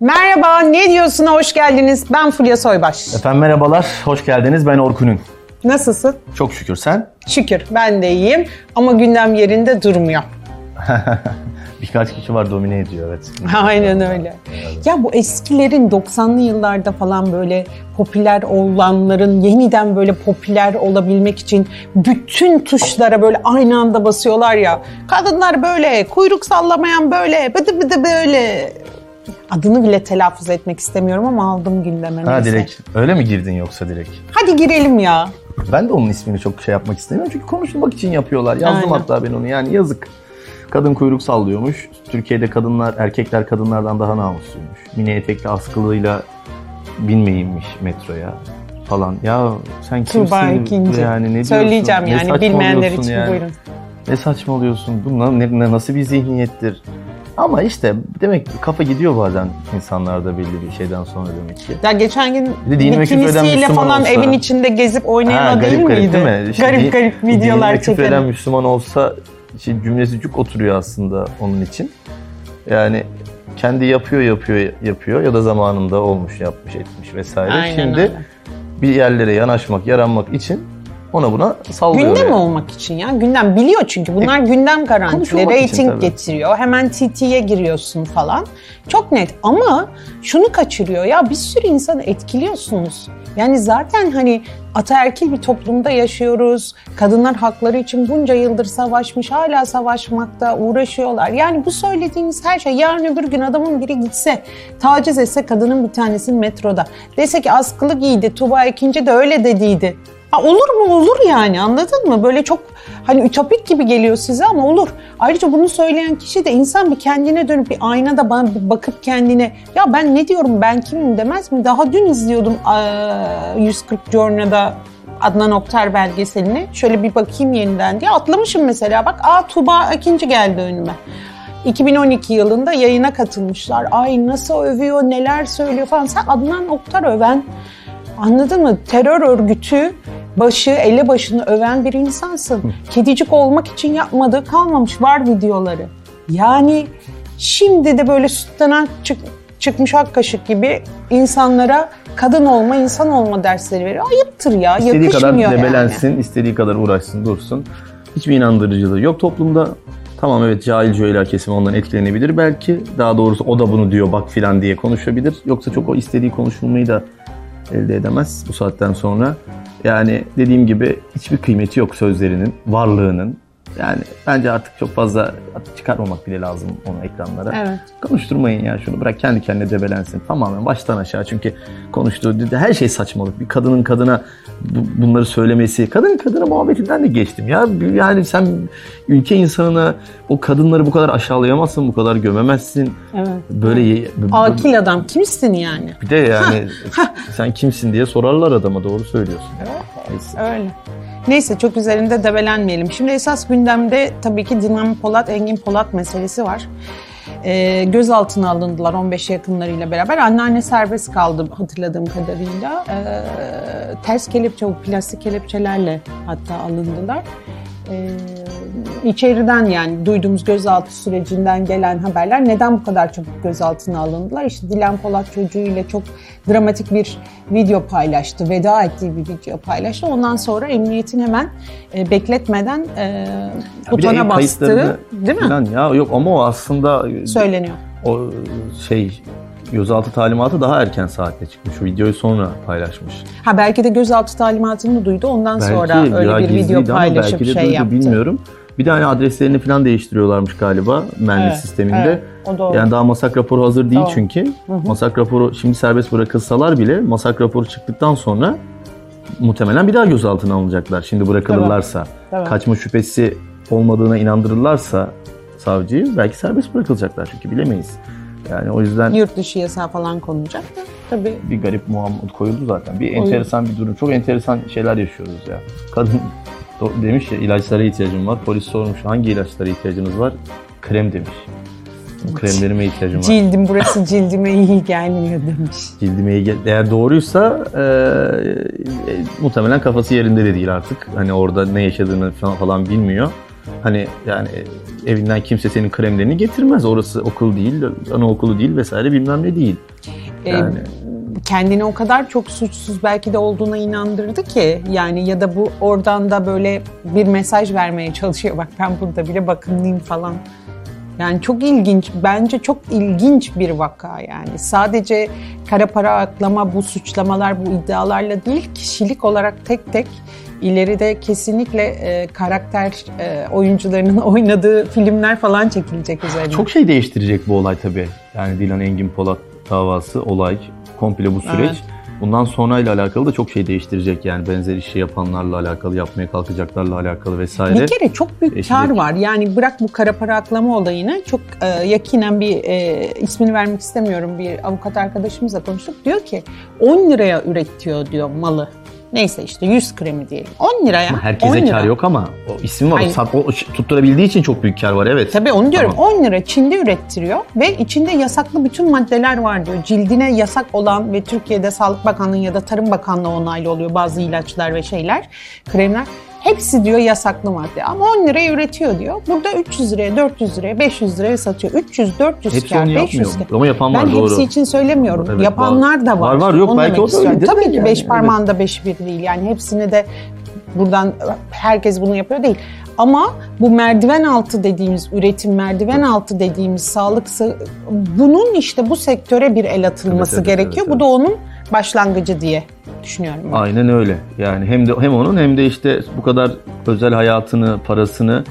Merhaba, ne diyorsun? Hoş geldiniz. Ben Fulya Soybaş. Efendim merhabalar, hoş geldiniz. Ben Orkun'un. Nasılsın? Çok şükür sen. Şükür, ben de iyiyim. Ama gündem yerinde durmuyor. Birkaç kişi var domine ediyor evet. Aynen öyle. Ya bu eskilerin 90'lı yıllarda falan böyle popüler olanların yeniden böyle popüler olabilmek için bütün tuşlara böyle aynı anda basıyorlar ya. Kadınlar böyle, kuyruk sallamayan böyle, bıdı bıdı böyle. Adını bile telaffuz etmek istemiyorum ama aldım gündeme. Ha neyse. direkt öyle mi girdin yoksa direkt? Hadi girelim ya. Ben de onun ismini çok şey yapmak istemiyorum çünkü konuşulmak için yapıyorlar. Yazdım Aynen. hatta ben onu yani yazık. Kadın kuyruk sallıyormuş. Türkiye'de kadınlar, erkekler kadınlardan daha namusluymuş. Mini etekli askılığıyla binmeyinmiş metroya falan. Ya sen kimsin? Tuğba ikinci. Yani ne Söyleyeceğim diyorsun? Ne yani bilmeyenler için yani? buyurun. Ne saçmalıyorsun? Bu ne, ne- nasıl bir zihniyettir? Ama işte demek ki kafa gidiyor bazen insanlarda belli bir şeyden sonra demek ki. Ya geçen gün Bir falan olsa- evin içinde gezip oynayan Ha, o değil garip garip miydi? değil mi? İşte garip garip videolar dinine küfreden çeken. Müslüman olsa işte cümlesi cuk oturuyor aslında onun için. Yani kendi yapıyor yapıyor yapıyor ya da zamanında olmuş yapmış etmiş vesaire. Aynen Şimdi öyle. bir yerlere yanaşmak yaranmak için ona buna sallıyor. Gündem yani. olmak için ya. Gündem biliyor çünkü bunlar gündem garantili. konuşulmak için Rating getiriyor. Hemen TT'ye giriyorsun falan. Çok net ama şunu kaçırıyor ya bir sürü insanı etkiliyorsunuz. Yani zaten hani ataerkil bir toplumda yaşıyoruz. Kadınlar hakları için bunca yıldır savaşmış, hala savaşmakta uğraşıyorlar. Yani bu söylediğiniz her şey yarın öbür gün adamın biri gitse, taciz etse kadının bir tanesinin metroda. Dese ki askılı giydi, Tuba ikinci de öyle dediydi. Olur mu? Olur yani anladın mı? Böyle çok hani ütopik gibi geliyor size ama olur. Ayrıca bunu söyleyen kişi de insan bir kendine dönüp bir aynada bana bakıp kendine ya ben ne diyorum ben kimim demez mi? Daha dün izliyordum eee, 140 Journa'da Adnan Oktar belgeselini. Şöyle bir bakayım yeniden diye atlamışım mesela. Bak aa Tuba ikinci geldi önüme. 2012 yılında yayına katılmışlar. Ay nasıl övüyor, neler söylüyor falan. Sen Adnan Oktar öven Anladın mı? Terör örgütü başı, ele başını öven bir insansın. Kedicik olmak için yapmadığı kalmamış. Var videoları. Yani şimdi de böyle sütten çık, çıkmış ak kaşık gibi insanlara kadın olma, insan olma dersleri veriyor. Ayıptır ya. İstediği kadar yakışmıyor yani. debelensin, istediği kadar uğraşsın, dursun. Hiçbir inandırıcılığı yok toplumda. Tamam evet cahil cühela kesimi ondan etkilenebilir belki. Daha doğrusu o da bunu diyor bak filan diye konuşabilir. Yoksa çok o istediği konuşulmayı da elde edemez bu saatten sonra. Yani dediğim gibi hiçbir kıymeti yok sözlerinin, varlığının. Yani bence artık çok fazla çıkarmamak bile lazım onu ekranlara. Evet. Konuşturmayın ya şunu bırak kendi kendine debelensin tamamen baştan aşağı çünkü konuştuğu her şey saçmalık. Bir kadının kadına bu- bunları söylemesi, kadın kadına muhabbetinden de geçtim ya. Yani sen ülke insanına o kadınları bu kadar aşağılayamazsın, bu kadar gömemezsin. Evet. Böyle Akil adam kimsin yani? bir de yani sen kimsin diye sorarlar adama doğru söylüyorsun. Neyse. Öyle. Neyse çok üzerinde debelenmeyelim. Şimdi esas gündemde tabii ki Dinan Polat, Engin Polat meselesi var. Ee, gözaltına alındılar 15 yakınlarıyla beraber. Anneanne serbest kaldı hatırladığım kadarıyla. Ee, ters kelepçe, bu plastik kelepçelerle hatta alındılar. Ee, içeriden yani duyduğumuz gözaltı sürecinden gelen haberler neden bu kadar çabuk gözaltına alındılar? İşte Dilan Polat çocuğuyla çok dramatik bir video paylaştı, veda ettiği bir video paylaştı. Ondan sonra emniyetin hemen e, bekletmeden e, butona bastığı, değil mi? Ya yok ama o aslında Söyleniyor. o şey gözaltı talimatı daha erken saatte çıkmış. O videoyu sonra paylaşmış. Ha belki de gözaltı talimatını duydu. Ondan sonra öyle bir video paylaşıp belki de şey duydu, yaptı. Bilmiyorum. Bir de hani adreslerini falan değiştiriyorlarmış galiba mühendis Evet, sisteminde. evet, o doğru. Yani daha masak raporu hazır değil Doğru. çünkü. Masak raporu şimdi serbest bırakılsalar bile masak raporu çıktıktan sonra muhtemelen bir daha gözaltına alınacaklar. Şimdi bırakılırlarsa. Tabii. Kaçma şüphesi olmadığına inandırırlarsa savcıyı belki serbest bırakılacaklar çünkü bilemeyiz. Yani o yüzden Yurt dışı yasağı falan konulacak da tabii bir garip muamma koyuldu zaten. Bir enteresan bir durum. Çok enteresan şeyler yaşıyoruz ya. Kadın demiş ya ilaçlara ihtiyacım var. Polis sormuş hangi ilaçlara ihtiyacınız var? Krem demiş. Bu kremlerime ihtiyacım var. cildim burası cildime iyi gelmiyor demiş. Cildime iyi gel- Eğer doğruysa e, e, muhtemelen kafası yerinde de değil artık. Hani orada ne yaşadığını falan, falan bilmiyor. Hani yani evinden kimse senin kremlerini getirmez. Orası okul değil, anaokulu değil vesaire bilmem ne değil. Yani. Ee, kendini o kadar çok suçsuz belki de olduğuna inandırdı ki yani ya da bu oradan da böyle bir mesaj vermeye çalışıyor. Bak ben burada bile bakımlıyım falan. Yani çok ilginç, bence çok ilginç bir vaka yani. Sadece kara para aklama bu suçlamalar, bu iddialarla değil, kişilik olarak tek tek ileride kesinlikle e, karakter e, oyuncularının oynadığı filmler falan çekilecek üzerine. Çok şey değiştirecek bu olay tabii. Yani Dilan Engin Polat davası, olay, komple bu süreç. Evet. Bundan sonrayla alakalı da çok şey değiştirecek yani benzer işi yapanlarla alakalı, yapmaya kalkacaklarla alakalı vesaire. Bir kere çok büyük Eşitlik. kar var. Yani bırak bu kara para aklama olayını çok e, yakinen bir e, ismini vermek istemiyorum bir avukat arkadaşımızla konuştuk. Diyor ki 10 liraya üretiyor diyor malı. Neyse işte 100 kremi diyelim. 10 liraya. Ama herkese 10 lira. kar yok ama o isim var. Hayır. O, tutturabildiği için çok büyük kar var evet. Tabii onu diyorum. Tamam. 10 lira Çin'de ürettiriyor ve içinde yasaklı bütün maddeler var diyor. Cildine yasak olan ve Türkiye'de Sağlık Bakanlığı ya da Tarım Bakanlığı onaylı oluyor bazı ilaçlar ve şeyler, kremler. Hepsi diyor yasaklı madde ama 10 liraya üretiyor diyor. Burada 300 liraya, 400 liraya, 500 liraya satıyor. 300, 400 hepsi kar, 500 kar. Ama yapan var ben doğru. Ben hepsi için söylemiyorum. Evet, Yapanlar var. da var. Var var yok onu belki o da öyledir. Tabii ki yani, beş parmağında evet. beş bir değil. Yani hepsini de buradan herkes bunu yapıyor değil. Ama bu merdiven altı dediğimiz üretim, merdiven altı dediğimiz sağlık bunun işte bu sektöre bir el atılması evet, evet, gerekiyor. Evet, evet. Bu da onun başlangıcı diye düşünüyorum. Ben. Aynen öyle. Yani hem de hem onun hem de işte bu kadar özel hayatını, parasını,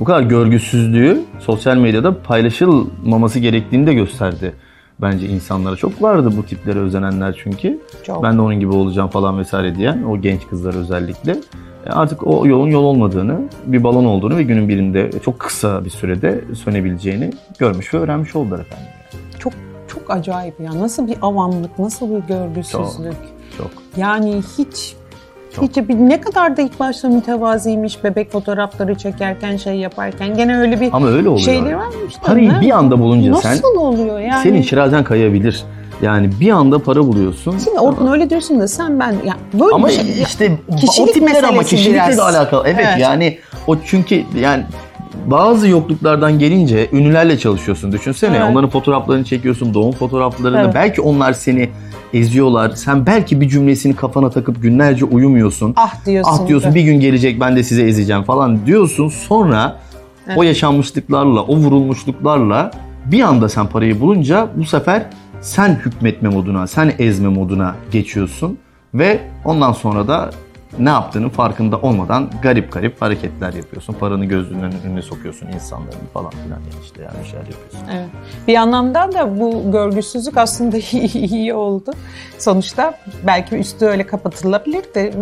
bu kadar görgüsüzlüğü sosyal medyada paylaşılmaması gerektiğini de gösterdi bence insanlara. Çok vardı bu tiplere özenenler çünkü. Çok. Ben de onun gibi olacağım falan vesaire diyen o genç kızlar özellikle. E, artık o yolun yol olmadığını, bir balon olduğunu ve günün birinde çok kısa bir sürede sönebileceğini görmüş ve öğrenmiş oldular efendim. Çok çok acayip ya. Nasıl bir avamlık, nasıl bir görgüsüzlük. Çok, çok. Yani hiç çok. Hiç bir ne kadar da ilk başta mütevaziymiş bebek fotoğrafları çekerken şey yaparken gene öyle bir Ama öyle oluyor. şeyleri varmış. Parayı bir anda bulunca Nasıl sen Nasıl oluyor yani? Senin şirazen kayabilir. Yani bir anda para buluyorsun. Şimdi Orkun öyle diyorsun da sen ben ya böyle ama şey, işte kişilik o tipler ama kişilikle biraz. de alakalı. Evet, evet yani o çünkü yani bazı yokluklardan gelince ünlülerle çalışıyorsun. Düşünsene evet. onların fotoğraflarını çekiyorsun, doğum fotoğraflarını. Evet. Belki onlar seni eziyorlar. Sen belki bir cümlesini kafana takıp günlerce uyumuyorsun. Ah diyorsun. Ah diyorsun bir gün gelecek ben de size ezeceğim falan diyorsun. Sonra evet. o yaşanmışlıklarla, o vurulmuşluklarla bir anda sen parayı bulunca bu sefer sen hükmetme moduna, sen ezme moduna geçiyorsun ve ondan sonra da ne yaptığının farkında olmadan garip garip hareketler yapıyorsun. Paranı gözünün önüne sokuyorsun insanların falan filan yani işte yani bir şeyler yapıyorsun. Evet. Bir anlamda da bu görgüsüzlük aslında iyi oldu. Sonuçta belki üstü öyle kapatılabilirdi.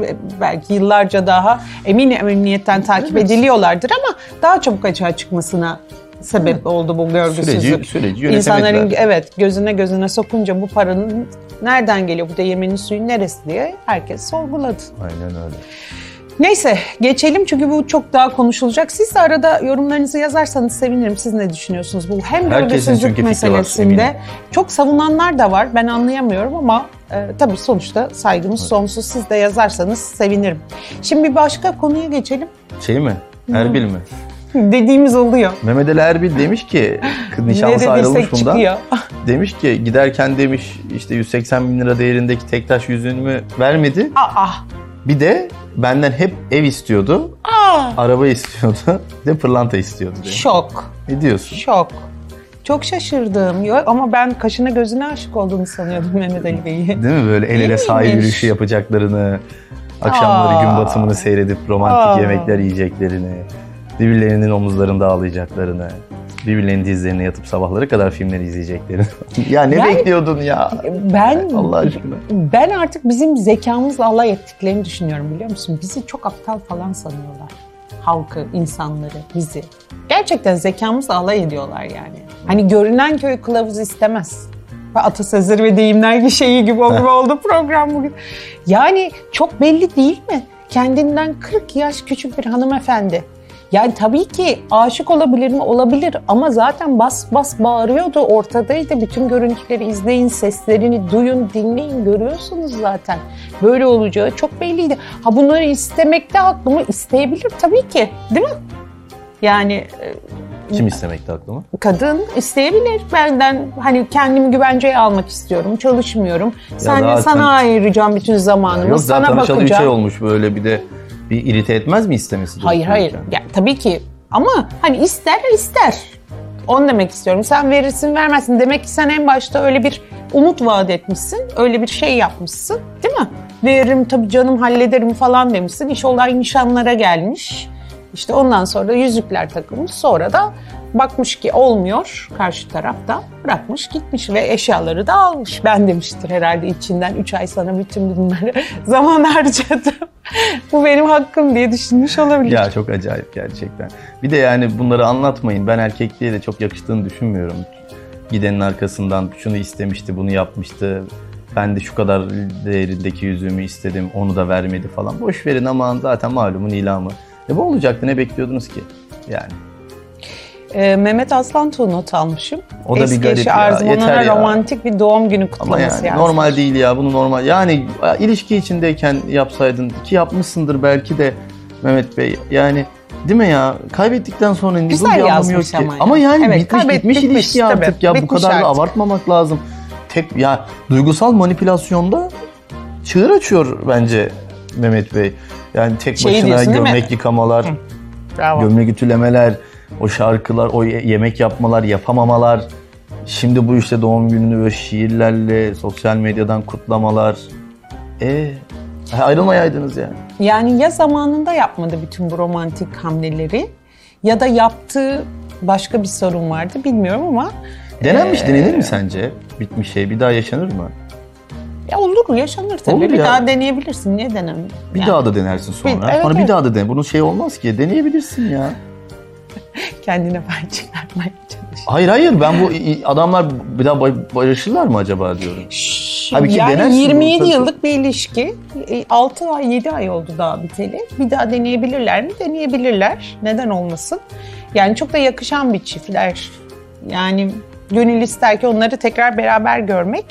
Belki yıllarca daha eminim emniyetten takip evet. ediliyorlardır ama daha çabuk açığa çıkmasına sebep evet. oldu bu görgüsüzlük. Süreci, süreci İnsanların evet gözüne gözüne sokunca bu paranın nereden geliyor, bu değirmenin suyu neresi diye herkes sorguladı. Aynen öyle. Neyse geçelim çünkü bu çok daha konuşulacak. Siz de arada yorumlarınızı yazarsanız sevinirim. Siz ne düşünüyorsunuz bu hem görgüsüzlük meselesinde? Var, çok savunanlar da var. Ben anlayamıyorum ama e, tabii sonuçta saygımız evet. sonsuz. Siz de yazarsanız sevinirim. Şimdi bir başka konuya geçelim. Şey mi? Erbil mi? Dediğimiz oluyor. Mehmet Ali Erbil demiş ki nişanlısı ayrılmış bundan. Çıkıyor. Demiş ki giderken demiş işte 180 bin lira değerindeki tek taş yüzüğümü vermedi. Aa. Bir de benden hep ev istiyordu. Aa. Araba istiyordu. Bir de pırlanta istiyordu. Demiş. Şok. Ne diyorsun? Şok. Çok şaşırdım. Yok ama ben kaşına gözüne aşık olduğunu sanıyordum Mehmet Ali Bey'i. Değil mi böyle el ele sahil yürüyüşü yapacaklarını, akşamları Aa. gün batımını seyredip romantik Aa. yemekler yiyeceklerini birbirlerinin omuzlarında ağlayacaklarını, birbirlerinin dizlerine yatıp sabahlara kadar filmleri izleyeceklerini. ya ne yani, bekliyordun ya? Ben Allah aşkına. Ben artık bizim zekamızla alay ettiklerini düşünüyorum biliyor musun? Bizi çok aptal falan sanıyorlar. Halkı, insanları, bizi. Gerçekten zekamızla alay ediyorlar yani. Hani görünen köy kılavuz istemez. Atasözleri ve deyimler şeyi gibi gibi oldu program bugün. Yani çok belli değil mi? Kendinden 40 yaş küçük bir hanımefendi yani tabii ki aşık olabilir mi? Olabilir ama zaten bas bas bağırıyordu ortadaydı. Bütün görüntüleri izleyin, seslerini duyun, dinleyin görüyorsunuz zaten. Böyle olacağı çok belliydi. Ha bunları istemekte haklı mı? İsteyebilir tabii ki değil mi? Yani e, Kim istemekti aklıma? kadın isteyebilir benden hani kendimi güvenceye almak istiyorum çalışmıyorum sen zaten- sana ayıracağım bütün zamanımı Yok sana zaten tanışalı bakacağım 3 ay olmuş böyle bir de bir irite etmez mi istemesi? hayır hayır. ya, tabii ki. Ama hani ister ister. Onu demek istiyorum. Sen verirsin vermezsin. Demek ki sen en başta öyle bir umut vaat etmişsin. Öyle bir şey yapmışsın. Değil mi? Veririm tabii canım hallederim falan demişsin. İş olay nişanlara gelmiş. İşte ondan sonra yüzükler takılmış. Sonra da bakmış ki olmuyor karşı tarafta bırakmış gitmiş ve eşyaları da almış. Ben demiştir herhalde içinden 3 ay sana bütün bunları zaman harcadım. Bu benim hakkım diye düşünmüş olabilir. Ya çok acayip gerçekten. Bir de yani bunları anlatmayın. Ben erkekliğe de çok yakıştığını düşünmüyorum. Gidenin arkasından şunu istemişti, bunu yapmıştı. Ben de şu kadar değerindeki yüzüğümü istedim, onu da vermedi falan. Boş verin aman zaten malumun ilamı. E bu olacaktı ne bekliyordunuz ki? Yani. Ee, Mehmet Aslantuğ not almışım. O da bir Eski garip eşi ya, Arzu yeter ona ya. romantik bir doğum günü Ama kutlaması yani yazmış. normal değil ya bunu normal. Yani ilişki içindeyken yapsaydın ki yapmışsındır belki de Mehmet Bey. Yani değil mi ya? Kaybettikten sonra Güzel bunun bir anlamı yok yazmış ki. ama Ama, ya. yani Evet, bitmiş kaybet- bitmiş bitmiş ilişki tabii. artık ya bu Bitmiş kadar da artık. abartmamak lazım. Tek ya duygusal manipülasyonda çığır açıyor bence Mehmet Bey. Yani tek Şey başına diyorsun değil mi? gömlek yıkamalar, Bravo. gömlek ütülemeler, o şarkılar, o ye- yemek yapmalar, yapamamalar. Şimdi bu işte doğum gününü böyle şiirlerle, sosyal medyadan kutlamalar. E ayrılmayaydınız yani. Yani ya zamanında yapmadı bütün bu romantik hamleleri ya da yaptığı başka bir sorun vardı bilmiyorum ama Denenmiş, Ee, denenir mi sence? Bitmiş şey bir daha yaşanır mı? ya olur yaşanır tabii. Olur bir ya. daha deneyebilirsin. Niye denemiyor? Bir Yani daha da denersin sonra. Bir- evet, bir evet. daha da dene. Bunun şey olmaz ki. Deneyebilirsin ya. Kendine pay çıkartmaya çalış. Hayır hayır ben bu adamlar bir daha ba- barışırlar mı acaba diyorum. Tabii ki yani denersin 27 bunu, tabii. yıllık bir ilişki. 6 ay 7 ay oldu daha biteli. Bir daha deneyebilirler mi? Deneyebilirler. Neden olmasın? Yani çok da yakışan bir çiftler. Yani gönül ister ki onları tekrar beraber görmek.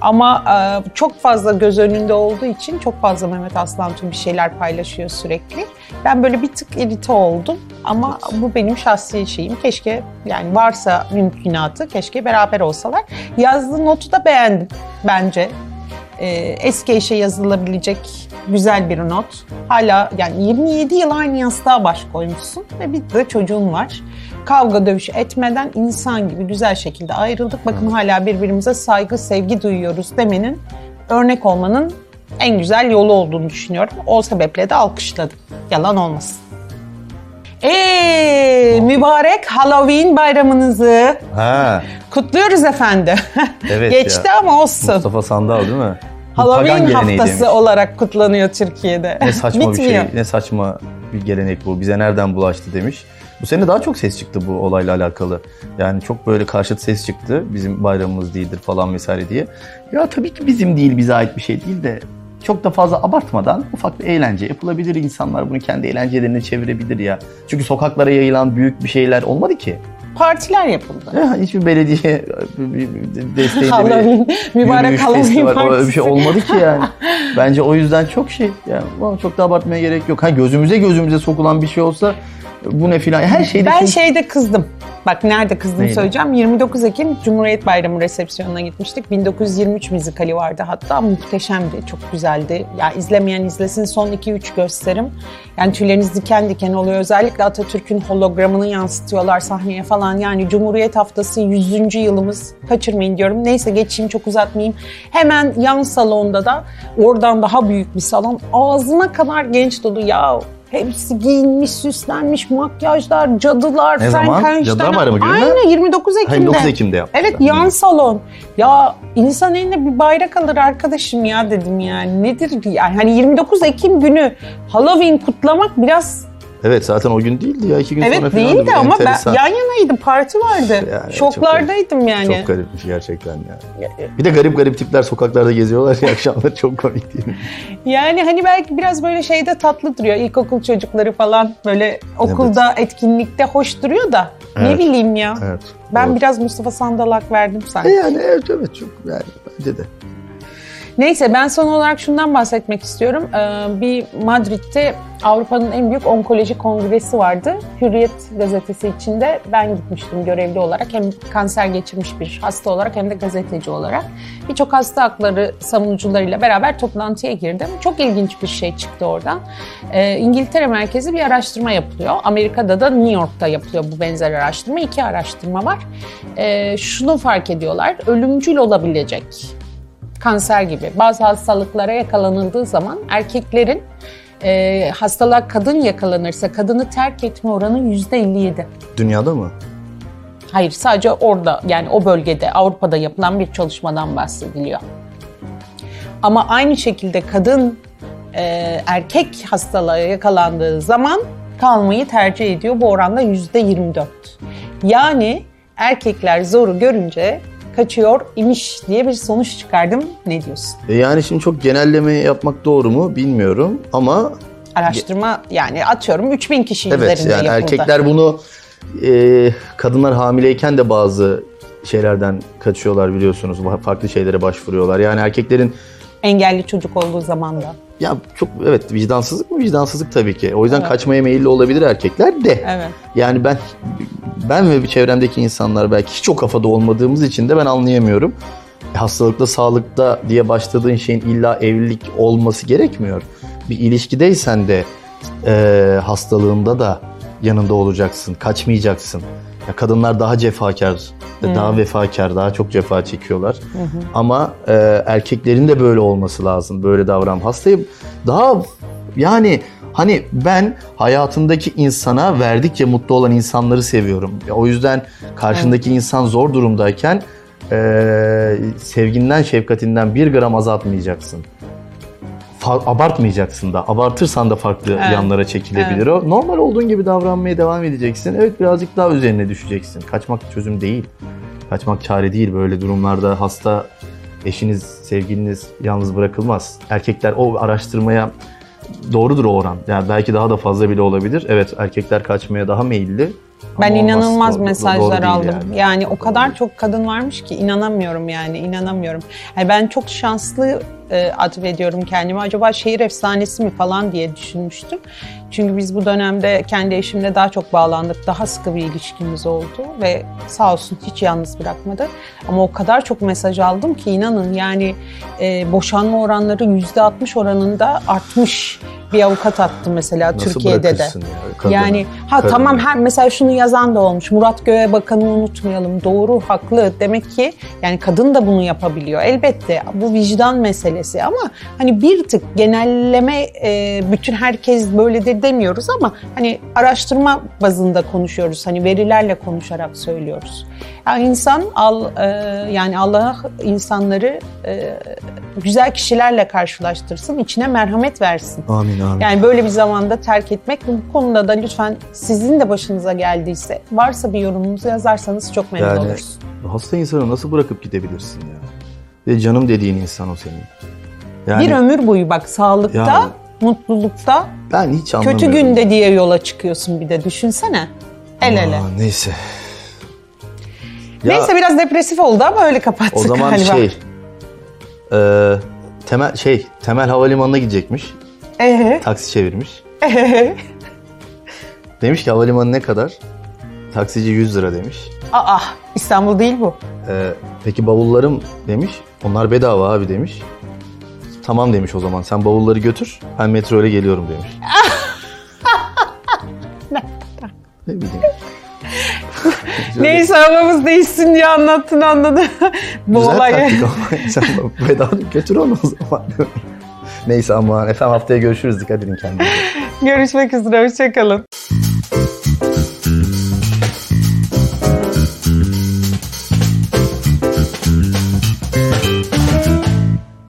Ama e, çok fazla göz önünde olduğu için çok fazla Mehmet Aslantu bir şeyler paylaşıyor sürekli. Ben böyle bir tık irite oldum ama bu benim şahsi şeyim. Keşke yani varsa mümkünatı keşke beraber olsalar. Yazdığı notu da beğendim bence. Ee, eski eşe yazılabilecek güzel bir not. Hala yani 27 yıl aynı yastığa baş koymuşsun ve bir de çocuğun var. Kavga dövüş etmeden insan gibi güzel şekilde ayrıldık. Bakın hala birbirimize saygı, sevgi duyuyoruz demenin, örnek olmanın en güzel yolu olduğunu düşünüyorum. O sebeple de alkışladım. Yalan olmasın. Eee mübarek Halloween bayramınızı Ha, kutluyoruz efendim. Evet Geçti ya. ama olsun. Mustafa Sandal değil mi? Halloween haftası demiş. olarak kutlanıyor Türkiye'de. Ne saçma bir şey, ne saçma bir gelenek bu. Bize nereden bulaştı demiş. Bu sene daha çok ses çıktı bu olayla alakalı. Yani çok böyle karşıt ses çıktı. Bizim bayramımız değildir falan vesaire diye. Ya tabii ki bizim değil, bize ait bir şey değil de çok da fazla abartmadan ufak bir eğlence yapılabilir. İnsanlar bunu kendi eğlencelerine çevirebilir ya. Çünkü sokaklara yayılan büyük bir şeyler olmadı ki. Partiler yapıldı. Ya hiçbir belediye bir- bir mübarek festival, partisi. bir şey olmadı ki yani. Bence o yüzden çok şey. Yani çok da abartmaya gerek yok. Ha gözümüze gözümüze sokulan bir şey olsa bu ne filan. Her şeyde Ben çünkü- şeyde kızdım. Bak nerede kızdım Neydi? söyleyeceğim. 29 Ekim Cumhuriyet Bayramı resepsiyonuna gitmiştik. 1923 müzikali vardı hatta. Muhteşemdi, çok güzeldi. Ya izlemeyen izlesin son 2-3 gösterim. Yani tüyleriniz diken diken oluyor. Özellikle Atatürk'ün hologramını yansıtıyorlar sahneye falan. Yani Cumhuriyet Haftası 100. yılımız. Kaçırmayın diyorum. Neyse geçeyim çok uzatmayayım. Hemen yan salonda da oradan daha büyük bir salon. Ağzına kadar genç dolu. Ya Hepsi giyinmiş, süslenmiş, makyajlar, cadılar, Ne zaman? Frankenstein. Cadılar Bayramı günü mü? Aynen 29 Ekim'de. 29 Ekim'de yapmışlar. Evet yan salon. Ya insan eline bir bayrak alır arkadaşım ya dedim yani. Nedir yani hani 29 Ekim günü Halloween kutlamak biraz Evet zaten o gün değildi ya. iki gün sonra evet filandı. değildi ama ben enteresan. yan yanaydım parti vardı. Yani Şoklardaydım yani. Çok garipmiş gerçekten ya. Bir de garip garip tipler sokaklarda geziyorlar ya akşamları çok komik değil mi? Yani hani belki biraz böyle şeyde tatlı duruyor. İlkokul çocukları falan böyle okulda etkinlikte hoş duruyor da ne Evet. bileyim ya. Evet. Ben doğru. biraz Mustafa Sandalak verdim E sanki. yani evet evet çok yani bence de. Neyse ben son olarak şundan bahsetmek istiyorum. Ee, bir Madrid'de Avrupa'nın en büyük onkoloji kongresi vardı. Hürriyet gazetesi içinde ben gitmiştim görevli olarak. Hem kanser geçirmiş bir hasta olarak hem de gazeteci olarak. Birçok hasta hakları savunucularıyla beraber toplantıya girdim. Çok ilginç bir şey çıktı oradan. Ee, İngiltere merkezi bir araştırma yapılıyor. Amerika'da da New York'ta yapılıyor bu benzer araştırma. İki araştırma var. Ee, şunu fark ediyorlar. Ölümcül olabilecek kanser gibi bazı hastalıklara yakalanıldığı zaman erkeklerin e, hastalığa kadın yakalanırsa kadını terk etme oranı yüzde 57. Dünyada mı? Hayır sadece orada yani o bölgede Avrupa'da yapılan bir çalışmadan bahsediliyor. Ama aynı şekilde kadın e, erkek hastalığa yakalandığı zaman kalmayı tercih ediyor. Bu oranda yüzde 24. Yani erkekler zoru görünce kaçıyor imiş diye bir sonuç çıkardım. Ne diyorsun? E yani şimdi çok genelleme yapmak doğru mu bilmiyorum ama Araştırma yani atıyorum 3000 kişi evet üzerinde yani yapıldı. erkekler bunu e, kadınlar hamileyken de bazı şeylerden kaçıyorlar biliyorsunuz. Farklı şeylere başvuruyorlar. Yani erkeklerin Engelli çocuk olduğu zaman da. Ya çok evet vicdansızlık mı vicdansızlık tabii ki. O yüzden kaçmaya meyilli olabilir erkekler de. Evet. Yani ben ben ve çevremdeki insanlar belki hiç o kafada olmadığımız için de ben anlayamıyorum. E, Hastalıkta, sağlıkta diye başladığın şeyin illa evlilik olması gerekmiyor. Bir ilişkideysen de e, hastalığında da yanında olacaksın, kaçmayacaksın. Ya kadınlar daha cefakar, daha vefakar, daha çok cefa çekiyorlar. Ama e, erkeklerin de böyle olması lazım, böyle davran. Hastayı daha yani hani ben hayatımdaki insana verdikçe mutlu olan insanları seviyorum. Ya, o yüzden karşındaki insan zor durumdayken e, sevginden, şefkatinden bir gram azaltmayacaksın. Abartmayacaksın da. Abartırsan da farklı Evet. yanlara çekilebilir o. Normal olduğun gibi davranmaya devam edeceksin. Evet birazcık daha üzerine düşeceksin. Kaçmak çözüm değil. Kaçmak çare değil. Böyle durumlarda hasta eşiniz, sevgiliniz yalnız bırakılmaz. Erkekler o araştırmaya doğrudur o oran. Yani belki daha da fazla bile olabilir. Evet erkekler kaçmaya daha meyilli. Ben Ama inanılmaz Doğru- doğru mesajlar değil aldım. yani. Yani. o Doğru kadar çok kadın varmış ki inanamıyorum yani inanamıyorum. Yani ben çok şanslı e, atfediyorum kendimi. Acaba şehir efsanesi mi falan diye düşünmüştüm. Çünkü biz bu dönemde kendi eşimle daha çok bağlandık. Daha sıkı bir ilişkimiz oldu ve sağ olsun hiç yalnız bırakmadı. Ama o kadar çok mesaj aldım ki inanın yani e, boşanma oranları %60 oranında artmış. Bir avukat attı mesela Nasıl Türkiye'de de. bırakırsın ya kadını? Yani ha Kadını. tamam her mesela şunu yazan da olmuş. Murat Göğebakan'ı unutmayalım. Doğru, haklı. Demek ki yani kadın da bunu yapabiliyor. Elbette bu vicdan meselesi ama hani bir tık genelleme e, bütün herkes böyledir demiyoruz ama hani araştırma bazında konuşuyoruz. Hani verilerle konuşarak söylüyoruz. Yani insan al e, yani Allah insanları e, güzel kişilerle karşılaştırsın, içine merhamet versin. Amin amin. Yani böyle bir zamanda terk etmek bu konuda da lütfen sizin de başınıza geldiyse varsa bir yorumunuzu yazarsanız çok memnun Yani oluruz. hasta insanı nasıl bırakıp gidebilirsin ya? Ve canım dediğin insan o senin. Yani bir ömür boyu bak sağlıkta, Ya. mutlulukta, ben hiç anlamıyorum. kötü günde diye yola çıkıyorsun bir de düşünsene. El ele. Aa, neyse. Ya, Neyse biraz depresif oldu ama öyle kapattık o zaman galiba. şey e, temel şey temel havalimanına gidecekmiş. Ee, Taksi çevirmiş. ee. Demiş ki havalimanı ne kadar? Taksici 100 lira demiş. Aa İstanbul değil bu. E, peki bavullarım demiş. Onlar bedava abi demiş. Tamam demiş o zaman sen bavulları götür ben metro ile geliyorum demiş. ne bileyim. Neyse havamız değişsin diye anlattın anladım. bu Güzel olayı. taktik ama sen bedava götür onu o zaman. Neyse aman efendim haftaya görüşürüz dikkat edin kendinize. Görüşmek üzere hoşçakalın.